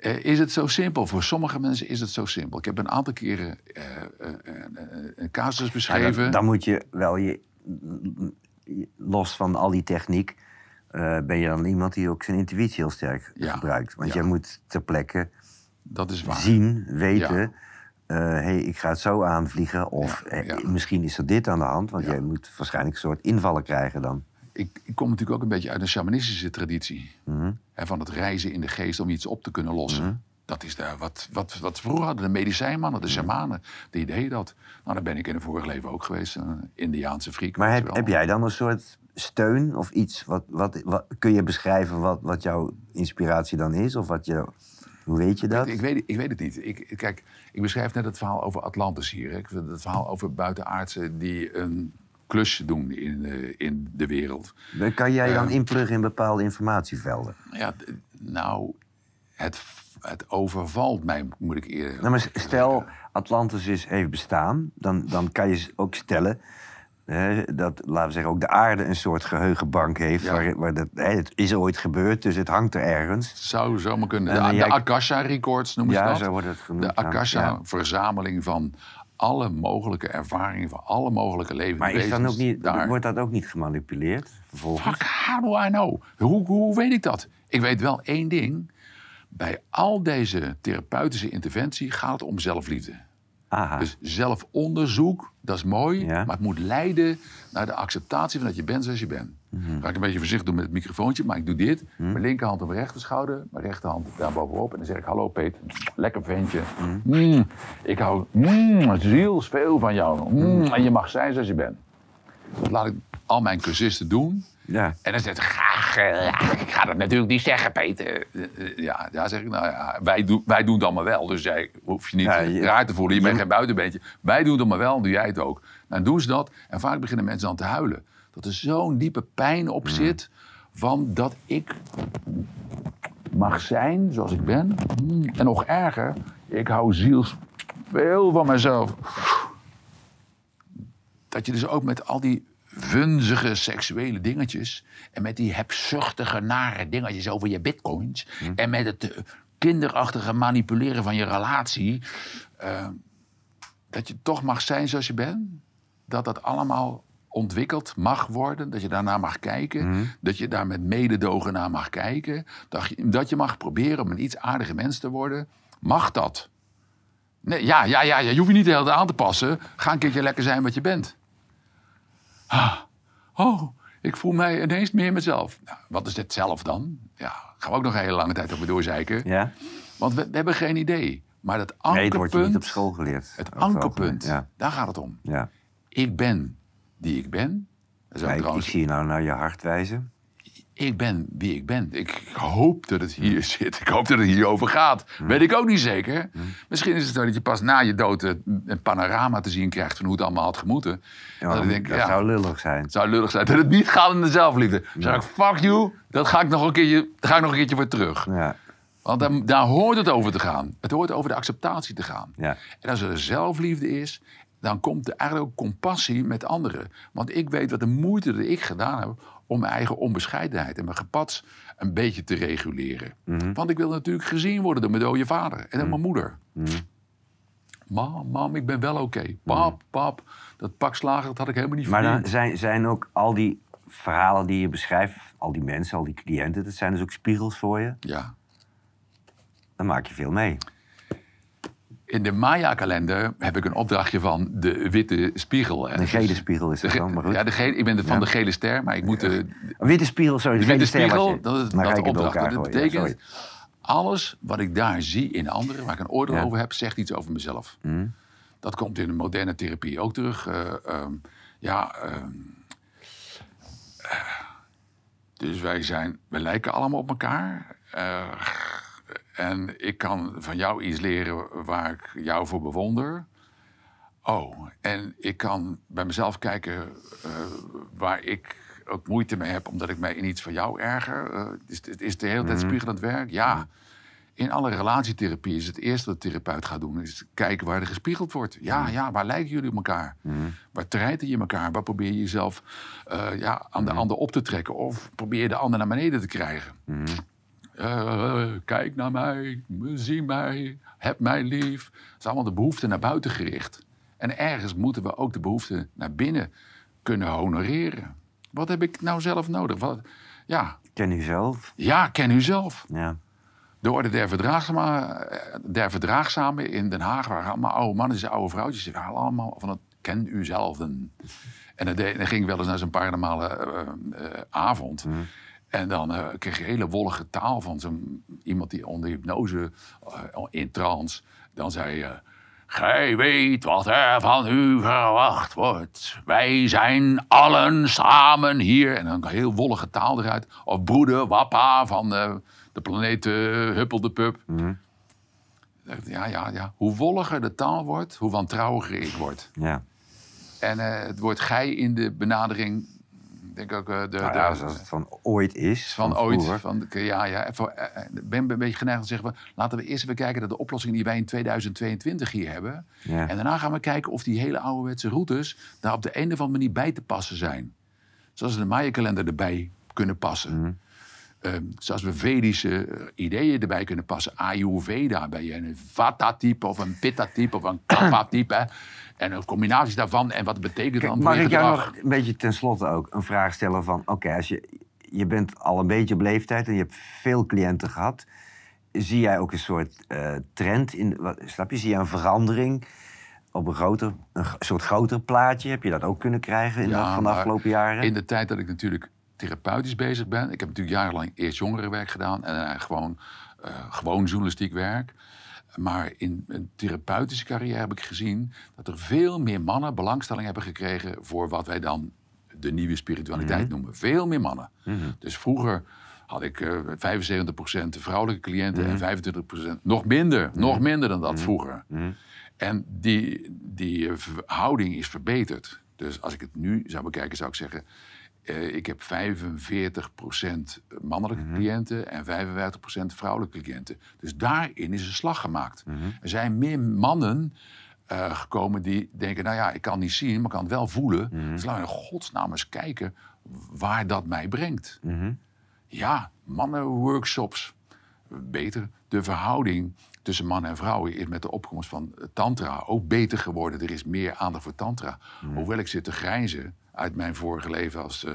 Eh, is het zo simpel? Voor sommige mensen is het zo simpel. Ik heb een aantal keren eh, eh, een casus Ja, beschreven. dan, dan moet je wel je, los van al die techniek, ben je dan iemand die ook zijn intuïtie heel sterk Ja, gebruikt. Want ja. jij moet ter plekke dat is waar. zien, weten. Eh, hey, ik ga het zo aanvliegen. Of Ja, eh, misschien is er dit aan de hand. Want Ja. jij moet waarschijnlijk een soort invallen krijgen dan. Ik, ik kom natuurlijk ook een beetje uit een shamanistische traditie. Mhm. Hè, van het reizen in de geest om iets op te kunnen lossen. Dat is daar wat, wat, wat vroeger hadden de medicijnmannen, Mhm. de shamanen. Die deden dat. Nou, daar ben ik in een vorig leven ook geweest. Een Indiaanse freak. Maar heb, jij dan een soort steun of iets? Wat, wat, wat, kun je beschrijven wat, wat jouw inspiratie dan is? Of wat je, hoe weet je dat? Ik weet, ik weet het niet. Ik, kijk, ik beschrijf net het verhaal over Atlantis hier. hè. Ik- Het verhaal over buitenaardsen die een klusje doen in, de- in de wereld. Kan jij dan Eh. inpluggen in bepaalde informatievelden? Ja, nou, het, het overvalt mij, moet ik eerder Nou, maar stel, Atlantis is, heeft bestaan, dan, dan kan je ook stellen... dat, laten we zeggen, ook de aarde een soort geheugenbank heeft. Ja. Waar, waar dat, het is ooit gebeurd, dus het hangt er ergens. Zou zomaar kunnen. En, De, eh, de jij- Akasha Records noemen ze Ja, dat. zo wordt het genoemd. De ja. Ja. Akasha-verzameling van alle mogelijke ervaringen van alle mogelijke levende Maar is dan ook niet, daar. wordt dat ook niet gemanipuleerd? Vervolgens? Fuck, how do I know? Hoe, hoe weet ik dat? Ik weet wel één ding. Bij al deze therapeutische interventie gaat het om zelfliefde. Aha. Dus zelfonderzoek, dat is mooi. Ja. Maar het moet leiden naar de acceptatie van dat je bent zoals je bent. Mhm. Ga ik een beetje voorzichtig doen met het microfoontje, maar ik doe dit. Mijn linkerhand op mijn rechterschouder, mijn rechterhand daar bovenop. En dan zeg ik, hallo Peter, lekker ventje. Mhm. Mm, ik hou mm, zielsveel van jou. Mm, En je mag zijn zoals je bent. Dat laat ik al mijn cursisten doen. Ja. En dan zegt hij, graag, ik ga dat natuurlijk niet zeggen, Peter. Ja, ja zeg ik, nou ja, wij, doen wij doen het allemaal wel. Dus jij hoef je niet Ja, je- raar te voelen, je bent geen buitenbeentje. Wij doen het allemaal wel, en doe jij het ook. Nou, dan doen ze dat en vaak beginnen mensen dan te huilen. Dat er zo'n diepe pijn op zit van dat ik mag zijn zoals ik ben. Mm, En nog erger, ik hou ziels veel van mezelf. Dat je dus ook met al die vunzige seksuele dingetjes... en met die hebzuchtige, nare dingetjes over je bitcoins... en met het eh, kinderachtige manipuleren van je relatie... eh, dat je toch mag zijn zoals je bent. Dat dat allemaal ontwikkeld mag worden. Dat je daarnaar mag kijken. Dat je daar met mededogen naar mag kijken. Dat je, dat je mag proberen om een iets aardige mens te worden. Mag dat? Nee, ja, ja, ja, ja, je hoeft je niet de hele tijd aan te passen. Ga een keertje lekker zijn wat je bent. Ah, oh, ik voel mij ineens meer mezelf. Nou, wat is dit zelf dan? Ja, gaan we ook nog een hele lange tijd over doorzeiken. ja? Want we, we hebben geen idee. Maar dat Nee, het ankerpunt, wordt je niet op school geleerd. het ankerpunt, Ja. daar gaat het om. ja. Ik ben die ik ben. Dat is ook ik, zie je nou naar je hart wijzen. Ik ben wie ik ben. Ik hoop dat het hier zit. Ik hoop dat het hierover gaat. Weet ik ook niet zeker. Misschien is het zo dat je pas na je dood een panorama te zien krijgt van hoe het allemaal had gemoeten. Ja, dat ik denk, dat ja, zou lullig zijn. het zou lullig zijn dat het niet gaat om de zelfliefde. Dan zeg ik, fuck you, dat ga ik nog een keertje, daar ga ik nog een keertje voor terug. Ja, Want daar, daar hoort het over te gaan. Het hoort over de acceptatie te gaan. ja. En als er zelfliefde is, dan komt er eigenlijk ook compassie met anderen. Want ik weet wat de moeite die ik gedaan heb om mijn eigen onbescheidenheid en mijn gepats een beetje te reguleren. Want ik wil natuurlijk gezien worden door mijn dode vader en door mijn moeder. Mam, mam, ik ben wel oké. Pap, pap, dat pak slager dat had ik helemaal niet Maar dan zijn, zijn ook al die verhalen die je beschrijft, al die mensen, al die cliënten, dat zijn dus ook spiegels voor je. Ja. Dan maak je veel mee. In de Maya-kalender heb ik een opdrachtje van de witte spiegel. hè. De gele spiegel is ge- dan, maar goed. ja, de gele, ik ben de- van Ja. de gele ster, maar ik moet de, witte spiegel, sorry. De De witte spiegel, je. dat is dat de het opdracht. elkaar Dat ja, betekent, alles wat ik daar zie in anderen, waar ik een oordeel Ja. over heb, zegt iets over mezelf. Mhm. Dat komt in de moderne therapie ook terug. Eh, ehm, ja, ehm, eh, dus wij zijn, we lijken allemaal op elkaar. Eh, en ik kan van jou iets leren waar ik jou voor bewonder. Oh, en ik kan bij mezelf kijken eh, waar ik ook moeite mee heb, omdat ik mij in iets van jou erger. Eh, is, het is de hele tijd spiegelend werk? Ja. In alle relatietherapie is het eerste wat de therapeut gaat doen, is kijken waar er gespiegeld wordt. Ja, ja, waar lijken jullie op elkaar? Waar treiten je elkaar? Waar probeer je jezelf eh, ja, aan de ander op te trekken? Of probeer je de ander naar beneden te krijgen? Eh, kijk naar mij, zie mij, heb mij lief. Dat is allemaal de behoefte naar buiten gericht. En ergens moeten we ook de behoefte naar binnen kunnen honoreren. Wat heb ik nou zelf nodig? Wat, ja, Ken u zelf? ja, ken u zelf. Ja. De Orde der, Verdraagzame, eh, der Verdraagzamen in Den Haag waren allemaal oude mannen en oude vrouwtjes. Die waren allemaal van het ken u zelf. En dan ging ik wel eens naar zo'n paardenmale eh, eh, avond. En dan eh, kreeg je hele wollige taal van zo'n iemand die onder hypnose, eh, in trance, dan zei je... Gij weet wat er van u verwacht wordt. Wij zijn allen samen hier. En dan een heel wollige taal eruit. Of broeder, wappa van eh, de planeet Huppel de Pup. Ja, ja, ja. Hoe wolliger de taal wordt, hoe wantrouwiger ik word. Ja. En het woord gij in de benadering denk ook... eh, de, Nou de- ja, als het van ooit is. van, ooit. Van, ja, ja. Eh, eh, ik ben een beetje geneigd om te zeggen... laten we eerst even kijken naar de oplossing die wij in 2022 hier hebben. Ja. En daarna gaan we kijken of die hele ouderwetse routes... daar op de een of andere manier bij te passen zijn. Zoals we de Maya-kalender erbij kunnen passen. Mhm. Ehm, zoals we Vedische eh, ideeën erbij kunnen passen. Ayurveda, ben je een Vata-type of een Pitta-type of een Kapha-type. En een combinatie daarvan en wat betekent Kijk, dan mag ik jou nog een beetje tenslotte ook een vraag stellen van... Oké, als je, je bent al een beetje op leeftijd en je hebt veel cliënten gehad. Zie jij ook een soort eh, trend in... Wat, snap je? Zie je een verandering op een, groter, een soort groter plaatje? Heb je dat ook kunnen krijgen in de, van de afgelopen jaren? In de tijd dat ik natuurlijk therapeutisch bezig ben. Ik heb natuurlijk jarenlang eerst jongerenwerk gedaan en gewoon, eh, gewoon journalistiek werk. Maar in een therapeutische carrière heb ik gezien dat er veel meer mannen belangstelling hebben gekregen voor wat wij dan de nieuwe spiritualiteit noemen. Veel meer mannen. Dus vroeger had ik eh 75% vrouwelijke cliënten en 25% nog minder, nog minder dan dat vroeger. En die, die eh, verhouding is verbeterd. Dus als ik het nu zou bekijken, zou ik zeggen... eh, ik heb 45% mannelijke cliënten en 55% vrouwelijke cliënten. Dus daarin is een slag gemaakt. Er zijn meer mannen eh, gekomen die denken... nou ja, ik kan niet zien, maar ik kan het wel voelen. Dus laten we in godsnaam eens kijken waar dat mij brengt. Ja, mannenworkshops. Beter. De verhouding tussen mannen en vrouwen is met de opkomst van tantra ook beter geworden. Er is meer aandacht voor tantra. Hoewel ik zit te grijnzen uit mijn vorige leven als eh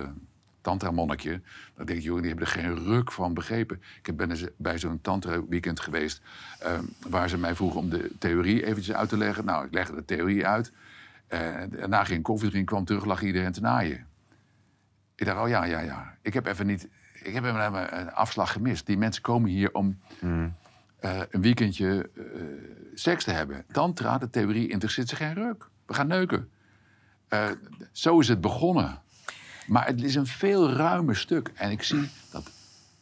tantra-monnetje. Dan denk ik, joh, die hebben er geen ruk van begrepen. Ik ben eens bij zo'n tantra-weekend geweest... eh, waar ze mij vroegen om de theorie eventjes uit te leggen. Nou, ik legde de theorie uit. Eh, daarna ging ik koffie drinken, kwam terug, lag iedereen te naaien. Ik dacht, oh ja, ja, ja. Ik heb even niet. Ik heb even een afslag gemist. Die mensen komen hier om eh, een weekendje eh, seks te hebben. Tantra, de theorie, interesseert zich geen reuk. We gaan neuken. Eh, zo is het begonnen. Maar het is een veel ruimer stuk. En ik zie dat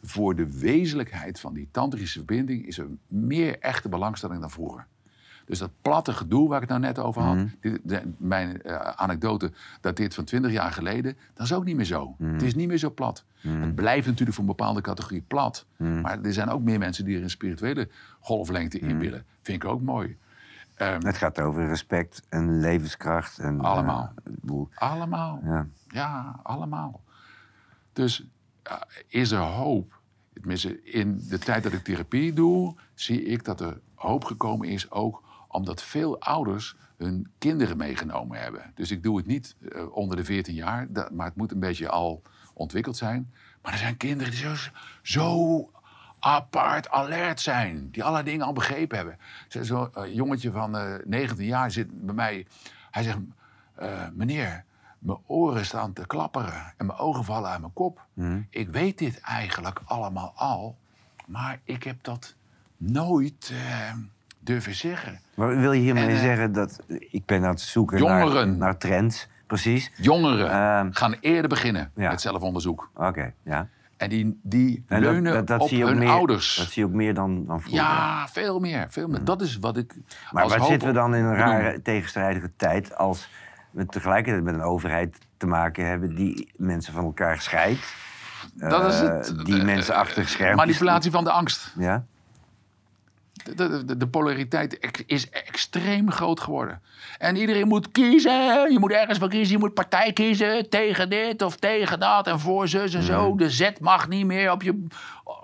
voor de wezenlijkheid van die tantrische verbinding... is er meer echte belangstelling dan vroeger. Dus dat platte gedoe waar ik het nou net over had... dit- de- mijn eh, anekdote dateert van 20 jaar geleden... dat is ook niet meer zo. Het is niet meer zo plat. Het blijft natuurlijk voor een bepaalde categorie plat. Maar er zijn ook meer mensen die er een spirituele golflengte in willen. Vind ik ook mooi. Ehm, Het gaat over respect en levenskracht. En, Allemaal. eh, bedoel, allemaal. ja. Ja, allemaal. Dus ja, is er hoop? Tenminste, in de tijd dat ik therapie doe, zie ik dat er hoop gekomen is ook omdat veel ouders hun kinderen meegenomen hebben. Dus ik doe het niet eh, onder de 14 jaar, dat- maar het moet een beetje al ontwikkeld zijn. Maar er zijn kinderen die zo, zo apart alert zijn, die alle dingen al begrepen hebben. Zo- Zo'n eh, jongetje van eh 19 jaar zit bij mij, hij zegt, eh, meneer, mijn oren staan te klapperen en mijn ogen vallen uit mijn kop. Ik weet dit eigenlijk allemaal al, maar ik heb dat nooit eh, durven zeggen. Maar wil je hiermee En, eh, zeggen dat... Ik ben aan het zoeken Jongeren. naar, naar trends. Precies. Jongeren Ehm, gaan eerder beginnen ja. met zelfonderzoek. Oké, ja. En die, die En leunen dat, dat op zie je ook hun meer, ouders. Dat zie je ook meer dan, dan vroeger. ja, veel meer, veel meer. Dat is wat ik Maar waar zitten we dan in een rare tegenstrijdige tijd... als we tegelijkertijd met een overheid te maken hebben... die mensen van elkaar scheidt? Dat is Eh, het. die mensen achter schermpjes... Manipulatie van de angst. Ja? De, de, polariteit is extreem groot geworden. En iedereen moet kiezen. Je moet ergens voor kiezen. Je moet partij kiezen. Tegen dit of tegen dat. En voor zus en zo. De zet mag niet meer op je... Oh,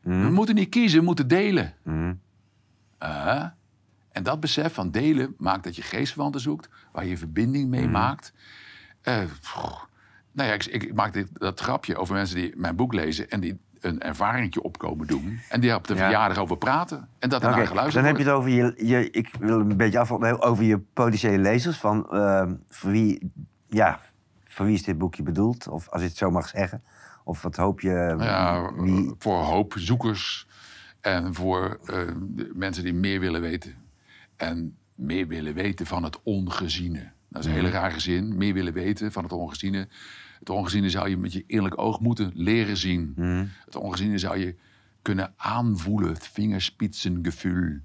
We moeten niet kiezen, we moeten delen. Uh, en dat besef van delen maakt dat je geestverwanten zoekt. Waar je verbinding mee maakt. Eh, nou ja, ik, ik, ik maak dit, dat grapje over mensen die mijn boek lezen... en die een ervaringje opkomen doen. En die op de Ja. verjaardag over praten. En dat daarna geluisterd dan heb je het over je, je... Ik wil een beetje afvallen over je potentiële lezers. Van, eh, voor, wie, ja, voor wie is dit boekje bedoeld? Of als je het zo mag zeggen. Of wat hoop je... Ja, wie, voor hoopzoekers en voor eh, mensen die meer willen weten. En meer willen weten van het ongeziene. Dat is een hele rare zin. Meer willen weten van het ongeziene. Het ongeziene zou je met je innerlijk oog moeten leren zien. Het ongeziene zou je kunnen aanvoelen. Het vingerspitsengevoel.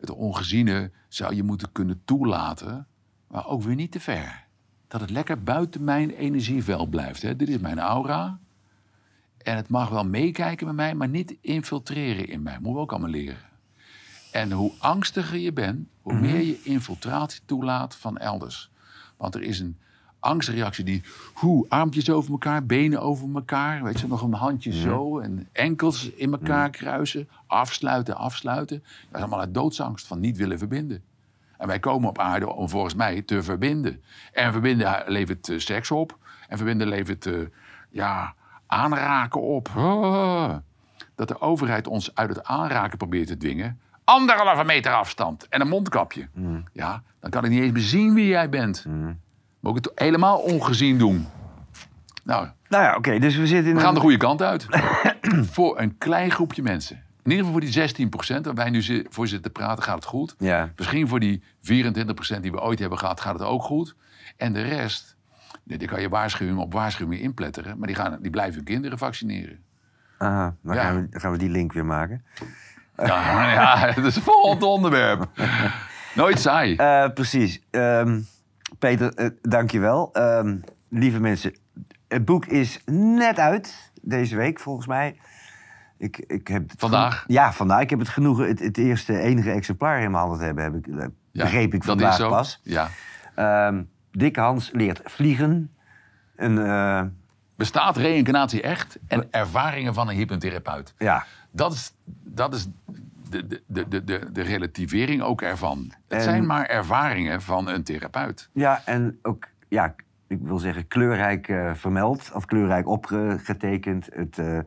Het ongeziene zou je moeten kunnen toelaten. Maar ook weer niet te ver. dat het lekker buiten mijn energieveld blijft. Hè. Dit is mijn aura. En het mag wel meekijken met mij, maar niet infiltreren in mij. Moeten we ook allemaal leren. En hoe angstiger je bent, hoe meer je infiltratie toelaat van elders. Want er is een angstreactie die, hoe, armpjes over elkaar, benen over elkaar, weet je, nog een handje zo en enkels in elkaar kruisen, afsluiten, afsluiten. Dat is allemaal uit doodsangst van niet willen verbinden. En wij komen op aarde om volgens mij te verbinden. En verbinden levert eh, seks op. En verbinden levert eh, ja, aanraken op. Ah. Dat de overheid ons uit het aanraken probeert te dwingen. Anderhalve meter afstand en een mondkapje. Ja, dan kan ik niet eens meer zien wie jij bent. Moet ik het helemaal ongezien doen. Nou, Nou ja, oké, dus we zitten in we gaan de goede kant uit. voor een klein groepje mensen. In ieder geval voor die 16% waar wij nu voor zitten te praten, gaat het goed. Ja. Misschien voor die 24% die we ooit hebben gehad, gaat het ook goed. En de rest, nee, die kan je waarschuwing op waarschuwing inpletteren. Maar die, gaan, die blijven hun kinderen vaccineren. Aha, dan Ja. gaan, we, dan gaan we die link weer maken. Ja, ja het is een volgend onderwerp. Nooit saai. Eh, precies. Ehm, Peter, eh, dank je wel. Ehm, lieve mensen, het boek is net uit deze week, volgens mij. Ik, ik heb het Vandaag? Ja, vandaag. Ik heb het genoegen het, het eerste enige exemplaar in mijn handen te hebben. Heb ik, eh, Ja, begreep ik dat vandaag is zo. pas. Ja. Ehm Dick Hans leert vliegen. Een, eh, Bestaat reïncarnatie echt? En ervaringen van een hypnotherapeut. ja, Dat is, dat is de, de, de, de, de, relativering ook ervan. Het En- zijn maar ervaringen van een therapeut. ja, en ook, ja, ik wil zeggen, kleurrijk eh, vermeld. Of kleurrijk opgetekend. Het, eh,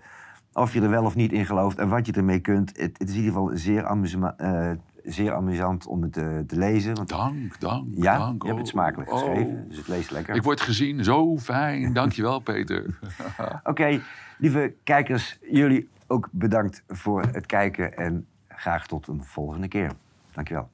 of je er wel of niet in gelooft en wat je ermee kunt. Het, het is in ieder geval zeer, amusema- eh, zeer amusant om het eh, te lezen. Want, Dank, dank, ja, dank. je hebt het Oh, smakelijk oh. geschreven, dus het leest lekker. Ik word gezien, zo fijn. Dankjewel, Peter. Oké, lieve kijkers, jullie ook bedankt voor het kijken en graag tot een volgende keer. Dankjewel.